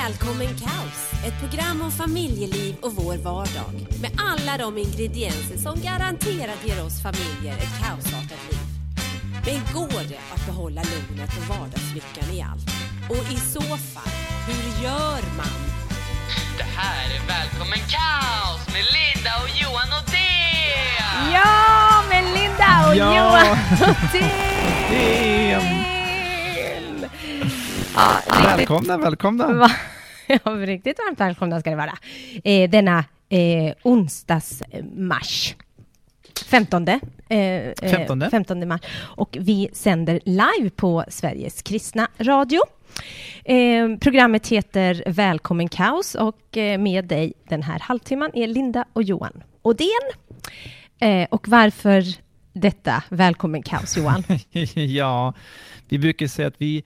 Välkommen Kaos! Ett program om familjeliv och vår vardag. Med alla de ingredienser som garanterat ger oss familjer ett kaosartat liv. Men går det att behålla lugnet och vardagslyckan i allt? Och i så fall, hur gör man? Det här är Välkommen Kaos med Linda och Johan och det! Ja, med Linda och Ja. Johan Nordén! Ja, riktigt, Välkomna, välkomna. va, ja, riktigt varmt välkomna ska det vara. Eh, denna eh, onsdagsmars. 15. Eh, eh, 15. 15 mars. Och vi sänder live på Sveriges kristna radio. Eh, programmet heter Välkommen kaos och eh, med dig den här halvtimman är Linda och Johan Odén. Eh, och varför detta Välkommen kaos, Johan? ja, vi brukar säga att vi,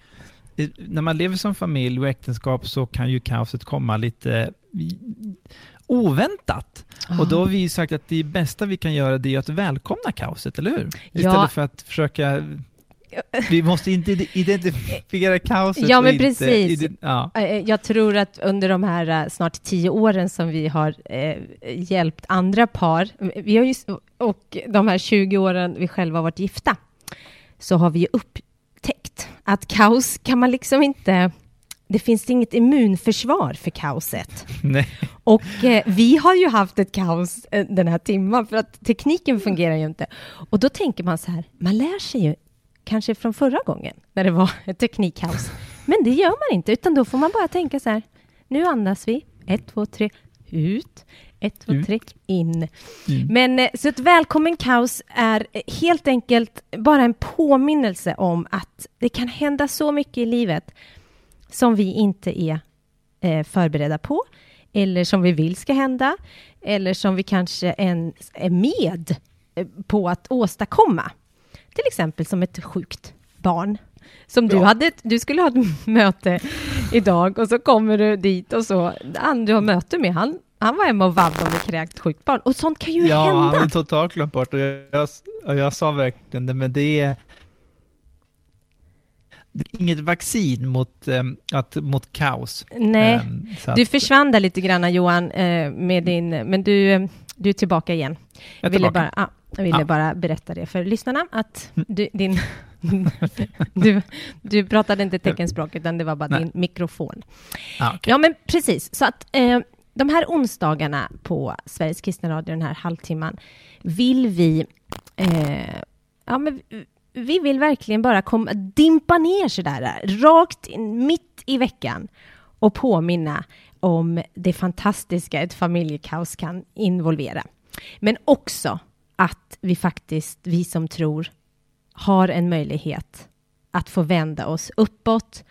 när man lever som familj och äktenskap så kan ju kaoset komma lite oväntat. Och då har vi sagt att det bästa vi kan göra det är att välkomna kaoset, eller hur? Istället Ja. för att försöka... Vi måste inte identifiera kaoset. Ja, men precis. ja. Eh, Jag tror att under de här eh, snart tio åren som vi har eh, hjälpt andra par, vi har ju, s- och de här 20 åren vi själva har varit gifta, så har vi ju upptäckt att kaos kan man liksom inte, det finns inget immunförsvar för kaoset. Nej. Och eh, vi har ju haft ett kaos eh, den här timmen för att tekniken fungerar ju inte. Och då tänker man så här, man lär sig ju kanske från förra gången när det var ett teknikkaos. Men det gör man inte, utan då får man bara tänka så här, nu andas vi, ett, två, tre, ut, ett, två, Ut. tre, in. Mm. Men eh, så ett välkommen kaos är eh, helt enkelt bara en påminnelse om att det kan hända så mycket i livet som vi inte är eh, förberedda på, eller som vi vill ska hända, eller som vi kanske ens är med på att åstadkomma. Till exempel som ett sjukt barn. Som du Ja. hade, du skulle ha ett möte idag och så kommer du dit och så, han du har möte med, han, han var hemma och vabbade om ett kräkt sjukt barn. Och sånt kan ju Ja, han hända. har totalt glömt bort och jag, jag, och jag sa verkligen det, men det är, inget vaccin mot, ähm, att, mot kaos. Nej, Ehm, så du att- försvann där lite grann Johan, eh, med din, men du, du är tillbaka igen. Jag ville, tillbaka. bara, ja, jag ville Ja. bara berätta det för lyssnarna, att du, din, du, du pratade inte teckenspråk, utan det var bara Nej. din mikrofon. Ah, okej. Ja, men precis. Så att eh, de här onsdagarna på Sveriges kristna radio, den här halvtimman, vill vi... Eh, ja, men vi vill verkligen bara kom, dimpa ner sådär, rakt in, mitt i veckan och påminna om det fantastiska ett familjekaos kan involvera. Men också att vi faktiskt, vi som tror, har en möjlighet att få vända oss uppåt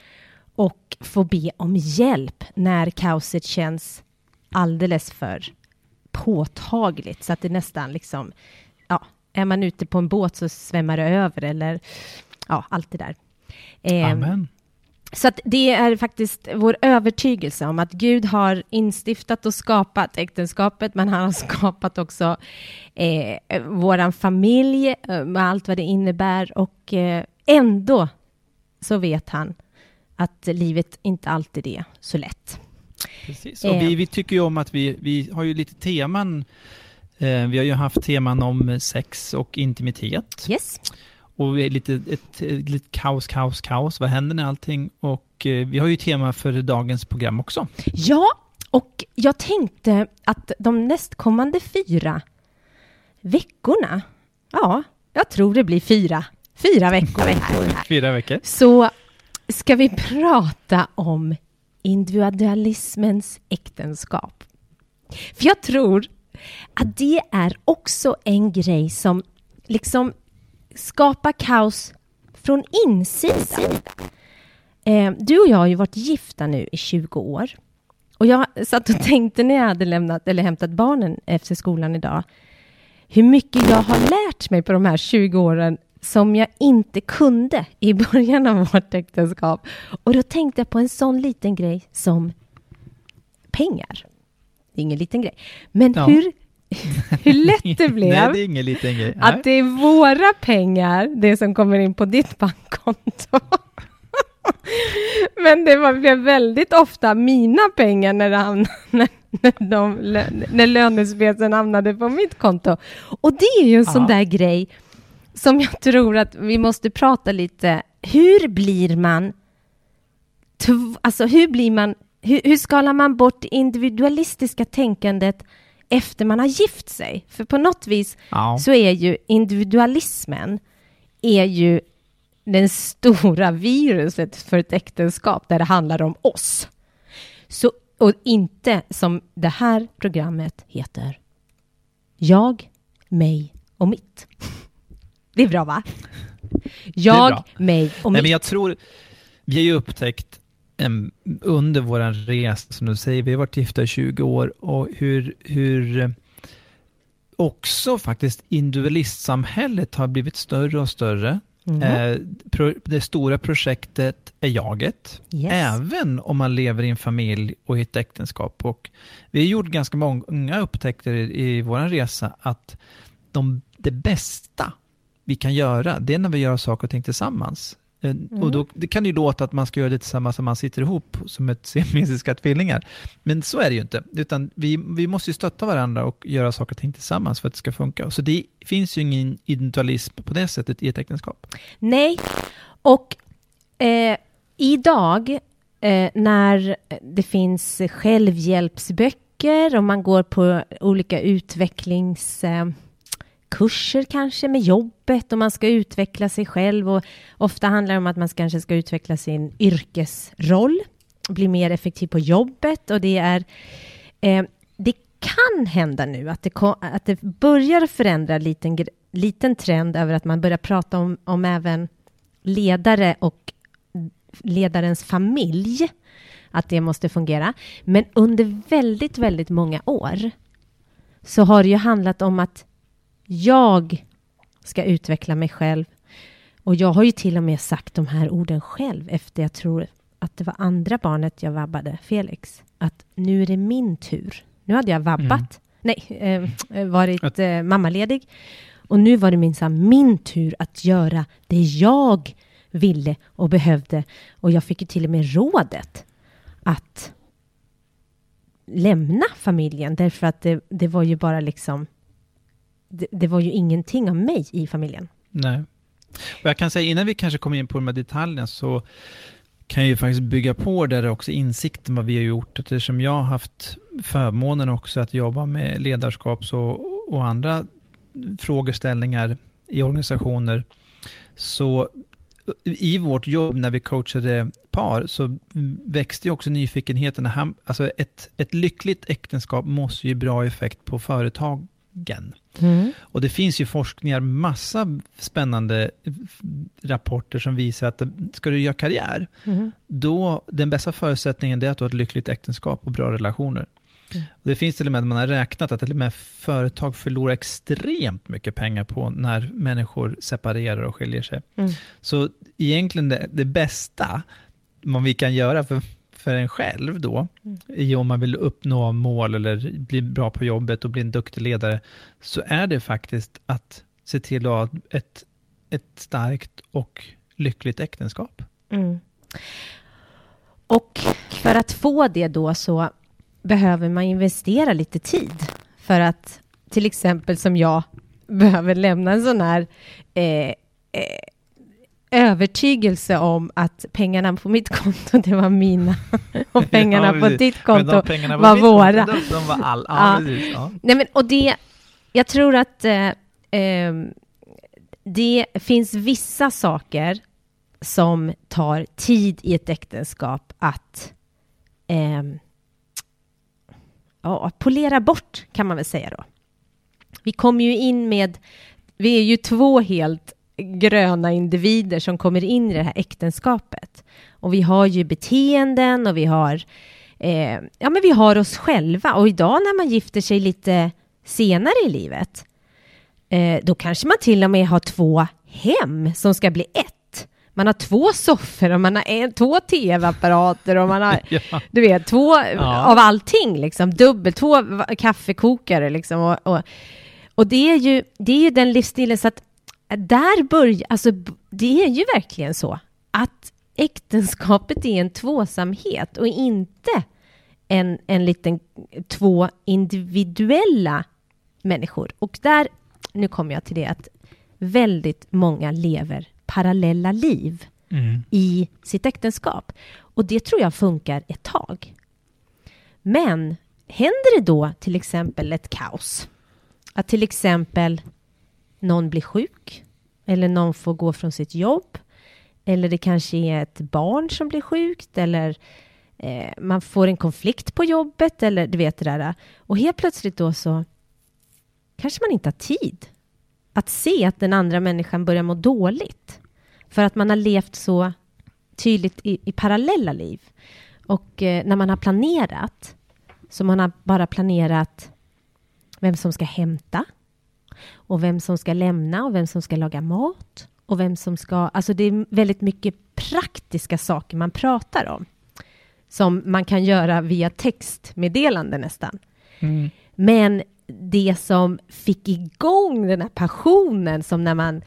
och få be om hjälp när kaoset känns alldeles för påtagligt så att det nästan liksom, ja, är man ute på en båt så svämmar det över eller ja, allt det där. Ehm, Amen. så att det är faktiskt vår övertygelse om att Gud har instiftat och skapat äktenskapet, men han har skapat också eh, våran familj eh, med allt vad det innebär och eh, ändå så vet han att livet inte alltid är så lätt. Precis. Och vi, vi tycker ju om att vi, vi har ju lite teman. Eh, vi har ju haft teman om sex och intimitet. Yes. Och vi är lite, ett, ett, lite kaos, kaos, kaos. Vad händer när allting? Och eh, vi har ju tema för dagens program också. Ja, och jag tänkte att de nästkommande fyra veckorna, ja, jag tror det blir fyra, fyra veckor här. Fyra veckor. så ska vi prata om individualismens äktenskap. För jag tror att det är också en grej som liksom skapar kaos från insidan. Eh, du och jag har ju varit gifta nu i 20 år. Och jag satt och tänkte när jag hade lämnat, eller hämtat barnen efter skolan idag, hur mycket jag har lärt mig på de här 20 åren som jag inte kunde i början av vårt äktenskap. Och då tänkte jag på en sån liten grej som pengar. Det är ingen liten grej. Men Ja. hur, hur lätt det blev Nej, det är ingen liten grej. Nej. att det är våra pengar, det som kommer in på ditt bankkonto. Men det var, blev väldigt ofta mina pengar när, det hamnade, när, när, de, när lönespecen hamnade på mitt konto. Och det är ju en sån där grej som jag tror att vi måste prata lite. Hur blir man... Alltså hur blir man... Hur, hur skalar man bort det individualistiska tänkandet efter man har gift sig? För på något vis ja. så är ju individualismen är ju det stora viruset för ett äktenskap där det handlar om oss. Så, och inte som det här programmet heter. Jag, mig och mitt. Det är bra va? Jag, bra. mig och Nej, mitt. Men jag tror, vi har ju upptäckt um, under vår resa, som du säger, vi har varit gifta i 20 år och hur, hur också faktiskt individualistsamhället har blivit större och större. Mm. Eh, det stora projektet är jaget, yes. även om man lever i en familj och i ett äktenskap. Och vi har gjort ganska många upptäckter i, i vår resa att de, det bästa vi kan göra, det är när vi gör saker och ting tillsammans. Mm. Och då, det kan ju låta att man ska göra det tillsammans som man sitter ihop som ett siamesiska tvillingar. Men så är det ju inte, utan vi, vi måste ju stötta varandra och göra saker och ting tillsammans för att det ska funka. Så det finns ju ingen individualism på det sättet i ett äktenskap. Nej, och eh, idag eh, när det finns självhjälpsböcker och man går på olika utvecklings... Eh, kurser kanske med jobbet och man ska utveckla sig själv och ofta handlar det om att man kanske ska utveckla sin yrkesroll, bli mer effektiv på jobbet och det är eh, det kan hända nu att det, att det börjar förändra liten, liten trend över att man börjar prata om, om även ledare och ledarens familj, att det måste fungera. Men under väldigt, väldigt många år så har det ju handlat om att jag ska utveckla mig själv. Och jag har ju till och med sagt de här orden själv efter jag tror att det var andra barnet jag vabbade, Felix. Att nu är det min tur. Nu hade jag vabbat, mm. nej, eh, varit eh, mammaledig. Och nu var det minsann min tur att göra det jag ville och behövde. Och jag fick ju till och med rådet att lämna familjen därför att det, det var ju bara liksom det, det, var ju ingenting av mig i familjen. Nej. Och jag kan säga innan vi kanske kommer in på de här detaljerna så kan jag ju faktiskt bygga på där också insikten vad vi har gjort. Eftersom jag har haft förmånen också att jobba med ledarskap och, och andra frågeställningar i organisationer. Så i vårt jobb när vi coachade par så växte ju också nyfikenheten. Alltså ett, ett lyckligt äktenskap måste ju bra effekt på företag gen. Mm. Och det finns ju forskningar, massa spännande rapporter som visar att ska du göra karriär, mm. då den bästa förutsättningen är att du har ett lyckligt äktenskap och bra relationer. Mm. Och det finns till och med, man har räknat att till och med företag förlorar extremt mycket pengar på när människor separerar och skiljer sig. Mm. Så egentligen det, det bästa vad vi kan göra för för en själv då, mm. i om man vill uppnå mål eller bli bra på jobbet och bli en duktig ledare, så är det faktiskt att se till att ha ett, ett starkt och lyckligt äktenskap. Mm. Och för att få det då så behöver man investera lite tid för att till exempel som jag behöver lämna en sån här eh, eh, övertygelse om att pengarna på mitt konto, det var mina och pengarna ja, på ditt konto var, var våra. Konto, de, var all, ja, ja. ja. Nej, men, och det, jag tror att eh, eh, det finns vissa saker som tar tid i ett äktenskap att eh, ja, polera bort, kan man väl säga då. Vi kommer ju in med, vi är ju två helt gröna individer som kommer in i det här äktenskapet. Och vi har ju beteenden och vi har, eh, ja, men vi har oss själva. Och idag när man gifter sig lite senare i livet, eh, då kanske man till och med har två hem som ska bli ett. Man har två soffor och man har en, två tv-apparater och man har, ja. du vet, två ja. av allting liksom. Dubbel, två kaffekokare liksom. Och, och, och det, är ju, det är ju den livsstilen så att där börjar, alltså det är ju verkligen så att äktenskapet är en tvåsamhet och inte en, en liten två individuella människor. Och där, nu kommer jag till det att väldigt många lever parallella liv Mm. i sitt äktenskap. Och det tror jag funkar ett tag. Men händer det då till exempel ett kaos? Att till exempel någon blir sjuk eller någon får gå från sitt jobb eller det kanske är ett barn som blir sjukt eller eh, man får en konflikt på jobbet eller du vet det där. Och helt plötsligt då så kanske man inte har tid att se att den andra människan börjar må dåligt. För att man har levt så tydligt i, i parallella liv. Och eh, när man har planerat, så man har bara planerat vem som ska hämta och vem som ska lämna och vem som ska laga mat och vem som ska... Alltså det är väldigt mycket praktiska saker man pratar om som man kan göra via textmeddelande nästan. Mm. Men det som fick igång den här passionen som när man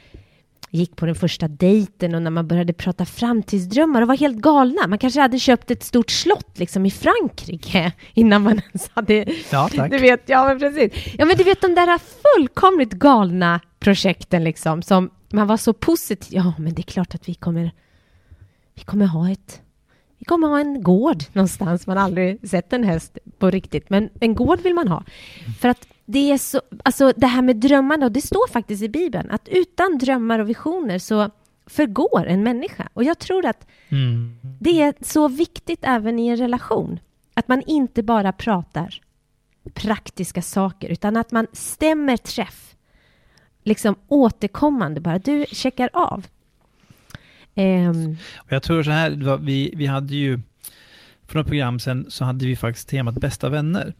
gick på den första dejten och när man började prata framtidsdrömmar och var helt galna. Man kanske hade köpt ett stort slott liksom i Frankrike innan man ens hade... Ja, tack. Du vet, ja men precis. Ja men du vet de där fullkomligt galna projekten liksom som man var så positiv. Ja men det är klart att vi kommer... Vi kommer ha ett... Vi kommer ha en gård någonstans. Man har aldrig sett en häst på riktigt, men en gård vill man ha. För att det är så, alltså det här med drömmarna, och det står faktiskt i Bibeln, att utan drömmar och visioner så förgår en människa. Och jag tror att Mm. det är så viktigt även i en relation, att man inte bara pratar praktiska saker, utan att man stämmer träff, liksom återkommande bara. Du checkar av. Och jag tror så här, vi, vi hade ju, för några program sen så hade vi faktiskt temat bästa vänner.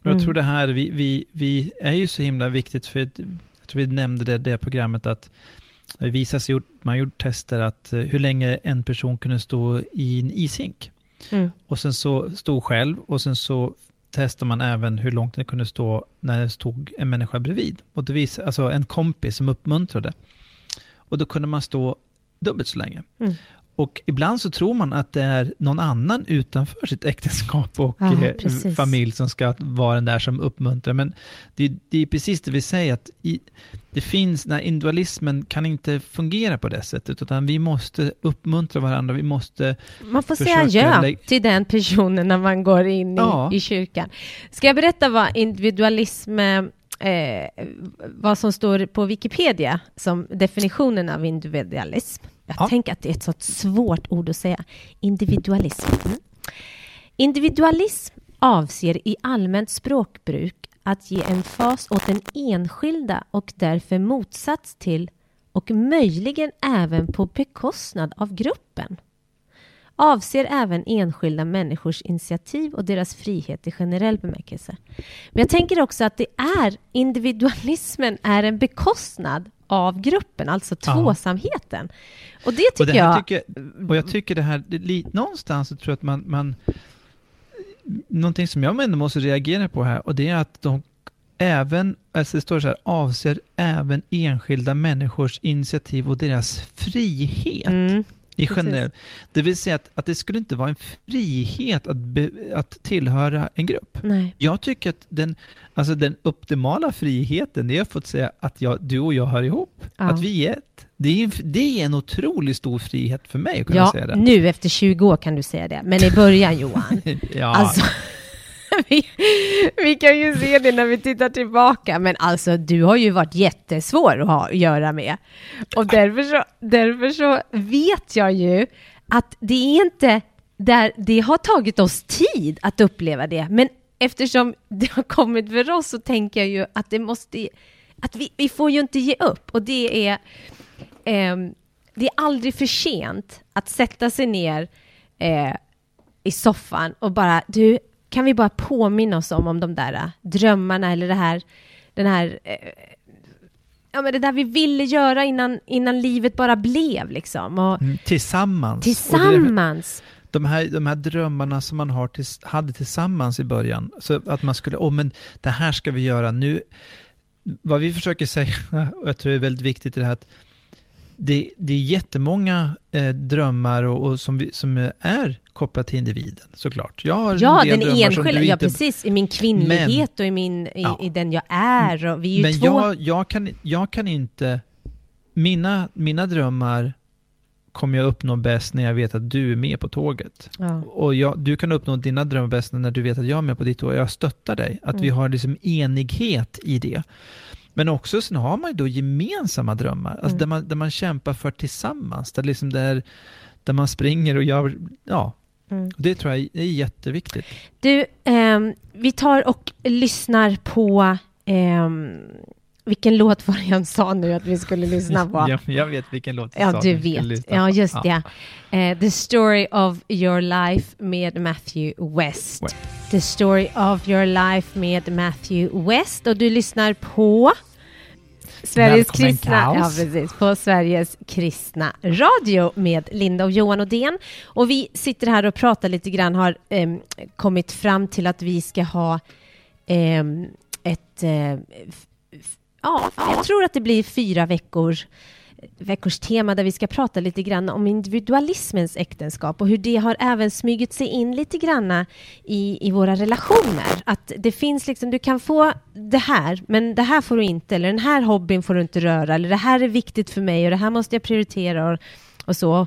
Och jag Mm. tror det här, vi, vi, vi är ju så himla viktigt för, jag tror vi nämnde det, det programmet att det visar sig, gjort- man gjort tester att eh, hur länge en person kunde stå i en ishink. mm, Och sen så stod själv och sen så testar man även hur långt den kunde stå när det stod en människa bredvid. Och det visade, alltså en kompis som uppmuntrade. Och då kunde man stå dubbelt så länge. Mm. Och ibland så tror man att det är någon annan utanför sitt äktenskap och Ja, eh, familj som ska vara den där som uppmuntrar. Men det, det är precis det vi säger, att i, det finns, när individualismen kan inte fungera på det sättet, utan vi måste uppmuntra varandra, vi måste Man får säga ja till den personen när man går in i, Ja. i kyrkan. Ska jag berätta vad individualism, eh, vad som står på Wikipedia som definitionen av individualism? Jag Ja. tänker att det är ett så svårt ord att säga. Individualism. Individualism avser i allmänt språkbruk att ge en fas åt den enskilda och därför motsats till och möjligen även på bekostnad av gruppen avser även enskilda människors initiativ och deras frihet i generell bemärkelse. Men jag tänker också att det är individualismen är en bekostnad av gruppen, alltså Ja. tvåsamheten. Och det Och, tycker det här jag... tycker, och jag tycker det här, det, någonstans så tror jag att man, man, någonting som jag ändå måste reagera på här, och det är att de även, alltså det står så här, avser även enskilda människors initiativ och deras frihet Mm, i generell. Det vill säga att, att det skulle inte vara en frihet att, be, att tillhöra en grupp. nej. Jag tycker att den, alltså den optimala friheten, det är att få säga att jag, du och jag hör ihop. Ja. Att vi är ett. Det är, en- det är en otroligt stor frihet för mig att kunna Ja, säga det. nu efter 20 år kan du säga det, men i början Johan, Ja, Alltså, vi, vi kan ju se det när vi tittar tillbaka, men alltså du har ju varit jättesvår att ha att göra med. Och därför så, därför så vet jag ju att det är inte där, det har tagit oss tid att uppleva det, men eftersom det har kommit för oss så tänker jag ju att det måste, att vi, vi får ju inte ge upp och det är, ehm, det är aldrig för sent att sätta sig ner eh, i soffan och bara, du, kan vi bara påminna oss om, om de där eh, drömmarna eller det här, den här, eh, ja men det där vi ville göra innan, innan livet bara blev liksom. Och Mm, tillsammans. Och tillsammans. De, här, de här drömmarna som man har tills, hade tillsammans i början. Så att man skulle, åh men det här ska vi göra nu. Vad vi försöker säga, och jag tror det är väldigt viktigt i det här, att det, det är jättemånga eh, drömmar och, och som, vi, som är kopplat till individen, såklart. Jag har Ja, en del den enskilda, ja inte- precis, i min kvinnlighet och i, min, i, Ja. i den jag är. Och vi är ju Men två... jag, jag, kan, jag kan inte... Mina, mina drömmar kommer jag uppnå bäst när jag vet att du är med på tåget. Ja. Och jag, du kan uppnå dina drömmar bäst när du vet att jag är med på ditt tåg jag stöttar dig. Att vi Mm. har liksom enighet i det. Men också sen har man ju då gemensamma drömmar, alltså Mm. där, man, där man kämpar för tillsammans. Där, liksom där, där man springer och gör, ja, Mm. det tror jag är jätteviktigt. Du, ehm, vi tar och lyssnar på... ehm, vilken låt var det jag sa nu att vi skulle lyssna på? Jag, jag vet vilken låt du Ja, sa du vet. Ja, just det. Eh, The Story of Your Life med Matthew West. West. The Story of Your Life med Matthew West. Och du lyssnar på Sveriges Välkommen, kristna, ja, Kaos. precis, på Sveriges kristna radio med Linda och Johan Odén. Och vi sitter här och pratar lite grann, har em, kommit fram till att vi ska ha em, ett eh, Ja, jag tror att det blir fyra veckor veckors tema där vi ska prata lite grann om individualismens äktenskap och hur det har även smugit sig in lite granna i, i våra relationer. Att det finns liksom, du kan få det här, men det här får du inte, eller den här hobbyn får du inte röra, eller det här är viktigt för mig och det här måste jag prioritera och, och så.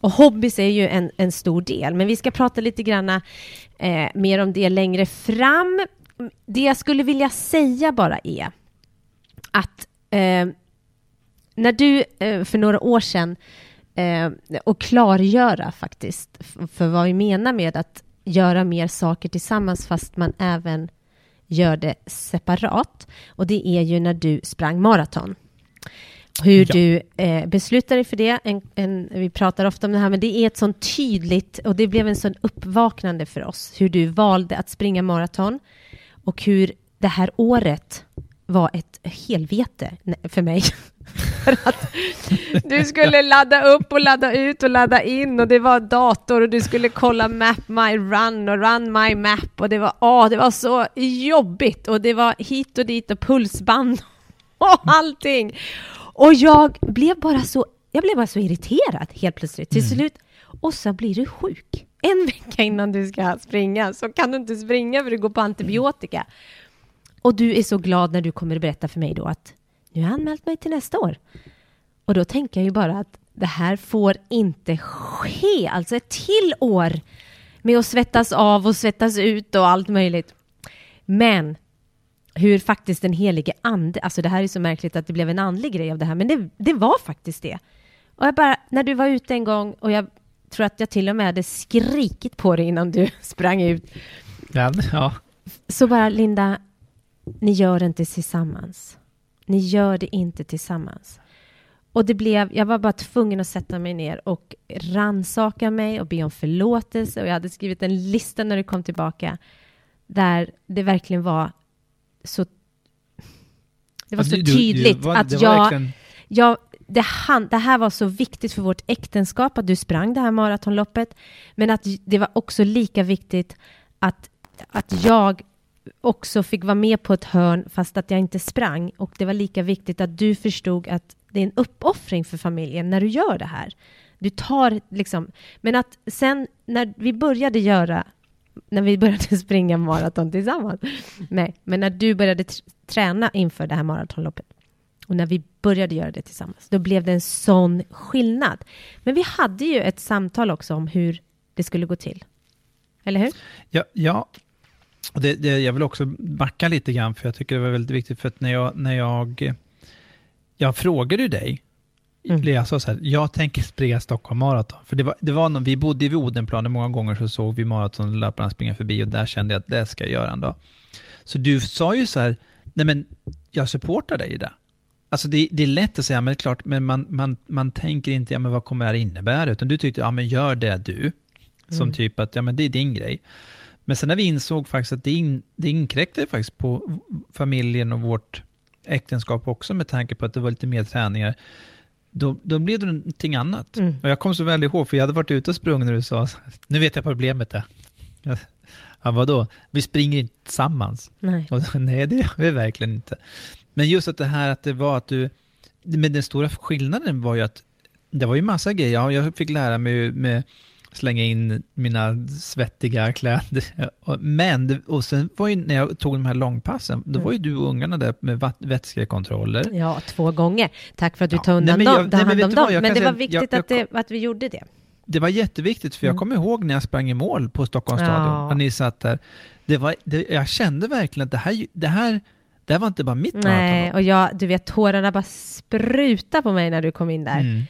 Och hobbys är ju en, en stor del, men vi ska prata lite granna eh, mer om det längre fram. Det jag skulle vilja säga bara är att eh, när du eh, för några år sedan eh, och klargöra faktiskt för vad vi menar med att göra mer saker tillsammans fast man även gör det separat. Och det är ju när du sprang maraton. Hur Ja. du eh, beslutar dig för det. En, en, vi pratar ofta om det här, men det är ett sånt tydligt och det blev en sån uppvaknande för oss. Hur du valde att springa maraton och hur det här året var ett helvete för mig. för att du skulle ladda upp och ladda ut och ladda in och det var dator och du skulle kolla Map My Run och Run My Map och det var, åh, det var så jobbigt och det var hit och dit och pulsband och allting. Och jag blev bara så, jag blev bara så irriterad helt plötsligt till slut. Och så blir du sjuk. En vecka innan du ska springa så kan du inte springa för du går på antibiotika. Och du är så glad när du kommer att berätta för mig då att nu har jag anmält mig till nästa år. Och då tänker jag ju bara att det här får inte ske. Alltså ett till år med att svettas av och svettas ut och allt möjligt. Men hur faktiskt den helige ande, alltså det här är så märkligt att det blev en andlig grej av det här, men det, det var faktiskt det. Och jag bara, när du var ute en gång och jag tror att jag till och med hade skrikit på dig innan du sprang ut, Ja, ja. så bara Linda, ni gör det inte tillsammans. Ni gör det inte tillsammans. Och det blev, jag var bara tvungen att sätta mig ner och ransaka mig och be om förlåtelse. Och jag hade skrivit en lista när du kom tillbaka där det verkligen var så... Det var Alltså, så du- du- tydligt var- att jag, verkligen- jag det, han, det här var så viktigt för vårt äktenskap att du sprang det här maratonloppet. Men att det var också lika viktigt att, att jag också fick vara med på ett hörn fast att jag inte sprang. Och det var lika viktigt att du förstod att det är en uppoffring för familjen när du gör det här. Du tar liksom, men att sen när vi började göra, när vi började springa maraton tillsammans, nej, men när du började träna inför det här maratonloppet och när vi började göra det tillsammans, då blev det en sån skillnad. Men vi hade ju ett samtal också om hur det skulle gå till. Eller hur? Ja, ja. Och det, det, jag vill också backa lite grann, för jag tycker det var väldigt viktigt, för att när jag, när jag, jag frågade dig, Mm. jag sa så här, jag tänker springa Stockholm Marathon. För det var, det var någon, vi bodde vid Odenplan, många gånger så såg vi maratonlöparna springa förbi och där kände jag att det ska jag göra en dag. Så du sa ju så här, nej men jag supportar dig i det. Alltså det, det är lätt att säga, men det är klart, men man, man, man tänker inte, ja men vad kommer det här innebära? Utan du tyckte, ja men gör det du. Som Mm. typ att, ja men det är din grej. Men sen när vi insåg faktiskt att det, in, det inkräktade faktiskt på familjen och vårt äktenskap också med tanke på att det var lite mer träningar. Då, då blev det någonting annat. Mm. Och jag kom så väl ihåg, för jag hade varit ute och sprungit när du sa, nu vet jag problemet är. Ja, vadå? Vi springer inte tillsammans. Nej. Och, nej, det gör vi verkligen inte. Men just att det här att det var att du, men den stora skillnaden var ju att Det var ju massa grejer. Ja, Jag fick lära mig med slänga in mina svettiga kläder. Men, och sen var ju när jag tog de här långpassen, då var ju du och ungarna där med vätskekontroller. Ja, två gånger. Tack för att du Ja, tog undan nej, men dem, jag- ta nej, men dem. jag Men det säga- var viktigt jag- att, det, att vi gjorde det. Det var jätteviktigt, för jag Mm. kommer ihåg när jag sprang i mål på Stockholms stadion, Ja. när ni satt där. Det var, det, jag kände verkligen att det här, det här, det här var inte bara mitt Nej, och jag, du vet, tårarna bara spruta på mig när du kom in där. Mm.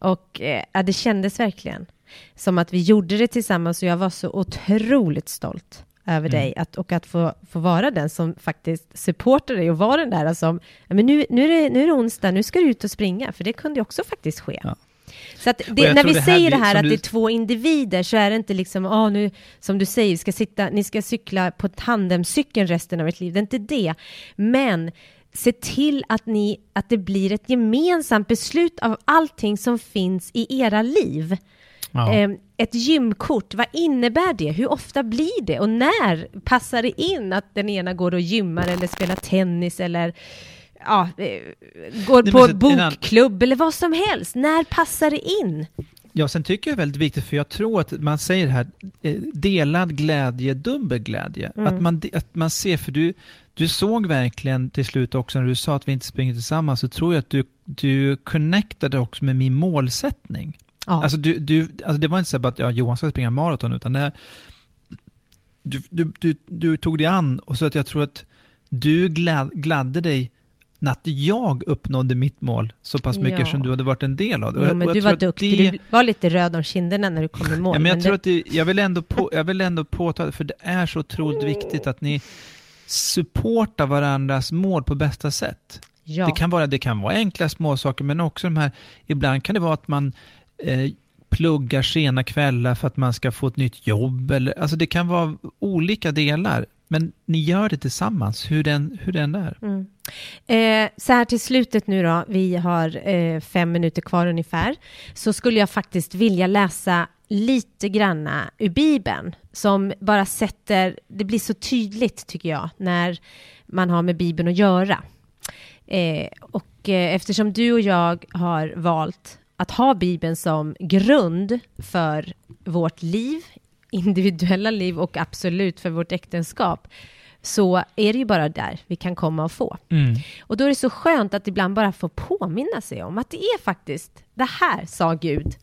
Och eh, det kändes verkligen som att vi gjorde det tillsammans och jag var så otroligt stolt över Mm. dig att, och att få, få vara den som faktiskt supportar dig och vara den där som, men nu, nu, är det, nu är det onsdag, nu ska du ut och springa, för det kunde ju också faktiskt ske. Ja. Så att det, när vi det säger det här att du- det är två individer så är det inte liksom, ah, nu, som du säger, ska sitta, ni ska cykla på tandemcykeln resten av ert liv. Det är inte det. Men se till att, ni, att det blir ett gemensamt beslut av allting som finns i era liv. Ja. Eh, ett gymkort, vad innebär det? Hur ofta blir det? Och när passar det in att den ena går och gymmar eller spelar tennis eller ja, eh, går Nej, på bokklubb eller vad som helst? När passar det in? Ja, sen tycker jag det är väldigt viktigt, för jag tror att man säger här, eh, delad glädje, dubbel glädje. Mm. Att, man, att man ser, för du, du såg verkligen till slut också när du sa att vi inte springer tillsammans, så tror jag att du, du connectade också med min målsättning. Ja. Alltså, du, du, alltså det var inte så att ja, Johan ska springa maraton, utan det, du, du, du, du tog dig an, och så att jag tror att du glad, gladde dig när att jag uppnådde mitt mål så pass mycket Ja. som du hade varit en del av det. Jag- men du var duktig. det- Du var lite röd om kinderna när du kom i mål. Ja, men jag, tror det, att det, jag, vill ändå på, jag vill ändå påtala, för det är så otroligt viktigt att ni supportar varandras mål på bästa sätt. ja. Det, kan vara, det kan vara enkla små saker men också de här, ibland kan det vara att man eh, pluggar sena kvällar för att man ska få ett nytt jobb. Eller, alltså det kan vara olika delar, men ni gör det tillsammans, hur den, hur den är. Mm. Eh, så här till slutet nu då, vi har eh, fem minuter kvar ungefär, så skulle jag faktiskt vilja läsa lite granna ur Bibeln, som bara sätter, det blir så tydligt tycker jag, när man har med Bibeln att göra. Eh, och eh, eftersom du och jag har valt att ha Bibeln som grund för vårt liv, individuella liv och absolut för vårt äktenskap, så är det ju bara där vi kan komma och få. Mm. Och då är det så skönt att ibland bara få påminna sig om att det är faktiskt, det här sa Gud.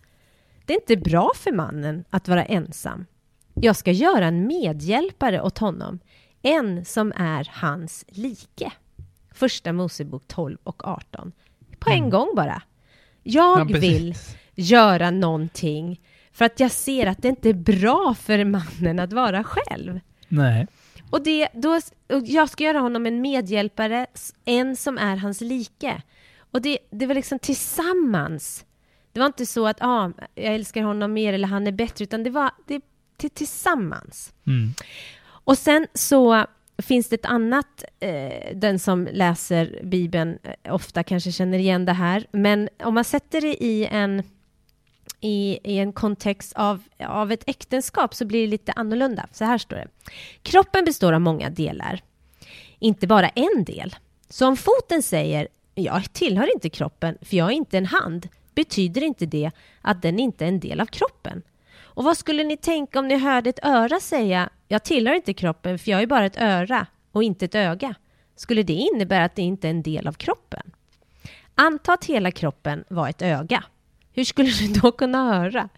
Det är inte bra för mannen att vara ensam. Jag ska göra en medhjälpare åt honom, en som är hans like. Första Mosebok 12 och 18. På en gång bara. Jag. Ja, vill göra någonting för att jag ser att det inte är bra för mannen att vara själv. Nej. Och, det, då, och jag ska göra honom en medhjälpare, en som är hans like. Och det, det var liksom tillsammans. Det var inte så att ah, jag älskar honom mer eller han är bättre, utan det var det, det, tillsammans. Mm. Och sen så finns det ett annat, eh, den som läser Bibeln eh, ofta kanske känner igen det här, men om man sätter det i en, i, i en kontext av, av ett äktenskap så blir det lite annorlunda. Så här står det. Kroppen består av många delar, inte bara en del. Så om foten säger jag tillhör inte kroppen för jag är inte en hand, betyder inte det att den inte är en del av kroppen. Och vad skulle ni tänka om ni hörde ett öra säga jag tillhör inte kroppen för jag är bara ett öra och inte ett öga? Skulle det innebära att det inte är en del av kroppen? Anta att hela kroppen var ett öga. Hur skulle du då kunna höra?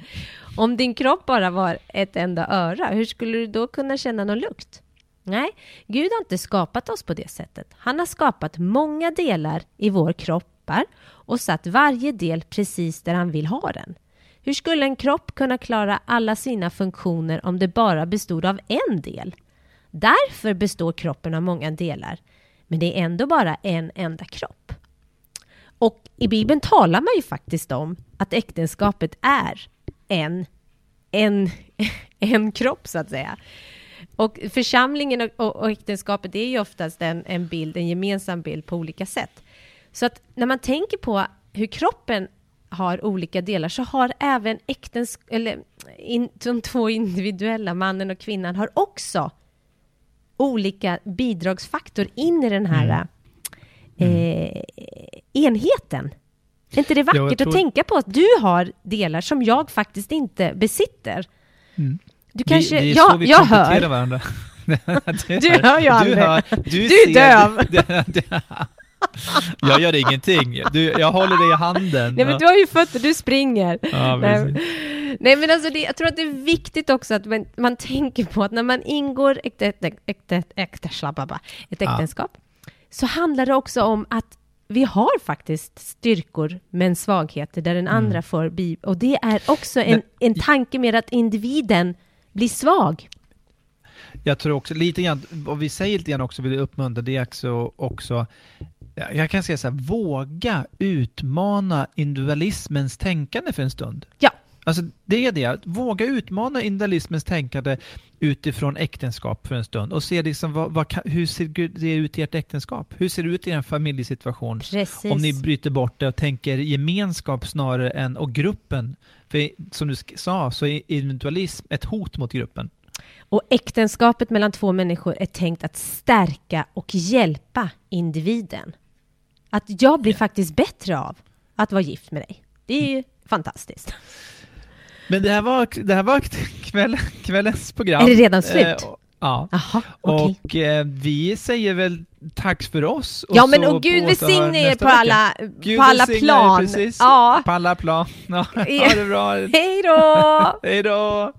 Om din kropp bara var ett enda öra, hur skulle du då kunna känna någon lukt? Nej, Gud har inte skapat oss på det sättet. Han har skapat många delar i vår kroppar och satt varje del precis där han vill ha den. Hur skulle en kropp kunna klara alla sina funktioner om det bara bestod av en del? Därför består kroppen av många delar, men det är ändå bara en enda kropp. Och i Bibeln talar man ju faktiskt om att äktenskapet är en, en, en kropp, så att säga. Och församlingen och, och, och äktenskapet är ju oftast en, en bild, en gemensam bild på olika sätt. Så att när man tänker på hur kroppen har olika delar så har även äktens, eller in, de två individuella, mannen och kvinnan, har också olika bidragsfaktor in i den här eh, enheten. Är inte det vackert tror- att tänka på att du har delar som jag faktiskt inte besitter? Mm. Du kanske, vi, det är ja, så vi jag hör. varandra. Du Du hör ju aldrig. du, Du är ser- döv. jag gör ingenting. Du, jag håller dig i handen. Nej men du har ju fötter, du springer. ja, Nej, men alltså det, jag tror att det är viktigt också att man, man tänker på att när man ingår ett, ett, ett, ett, ett, äktenskap, Ja. så handlar det också om att vi har faktiskt styrkor men svagheter där den andra får bli... Och det är också en, Mm. En tanke med att individen blir svag. Jag tror också lite grann, vad vi säger lite grann också, vill uppmuntra, det är också, också jag kan säga så här, våga utmana individualismens tänkande för en stund. Ja. Alltså det är det, våga utmana individualismens tänkande utifrån äktenskap för en stund och se liksom vad, vad, hur ser det ut i ert äktenskap? Hur ser det ut i er familjesituation? Precis. Om ni bryter bort det och tänker gemenskap snarare än, och gruppen. För som du sa så är individualism ett hot mot gruppen. Och äktenskapet mellan två människor är tänkt att stärka och hjälpa individen. Att jag blir faktiskt bättre av att vara gift med dig. Det är ju fantastiskt. Men det här var, det här var kväll, kvällens program. Är det redan slut? Eh, ja. Jaha, okej. Och eh, vi säger väl tack för oss. Ja men och Gud välsigne er på alla, Gud på alla plan. Precis, Ja. På alla plan. Ja, ha det bra. Hej då! Hej då!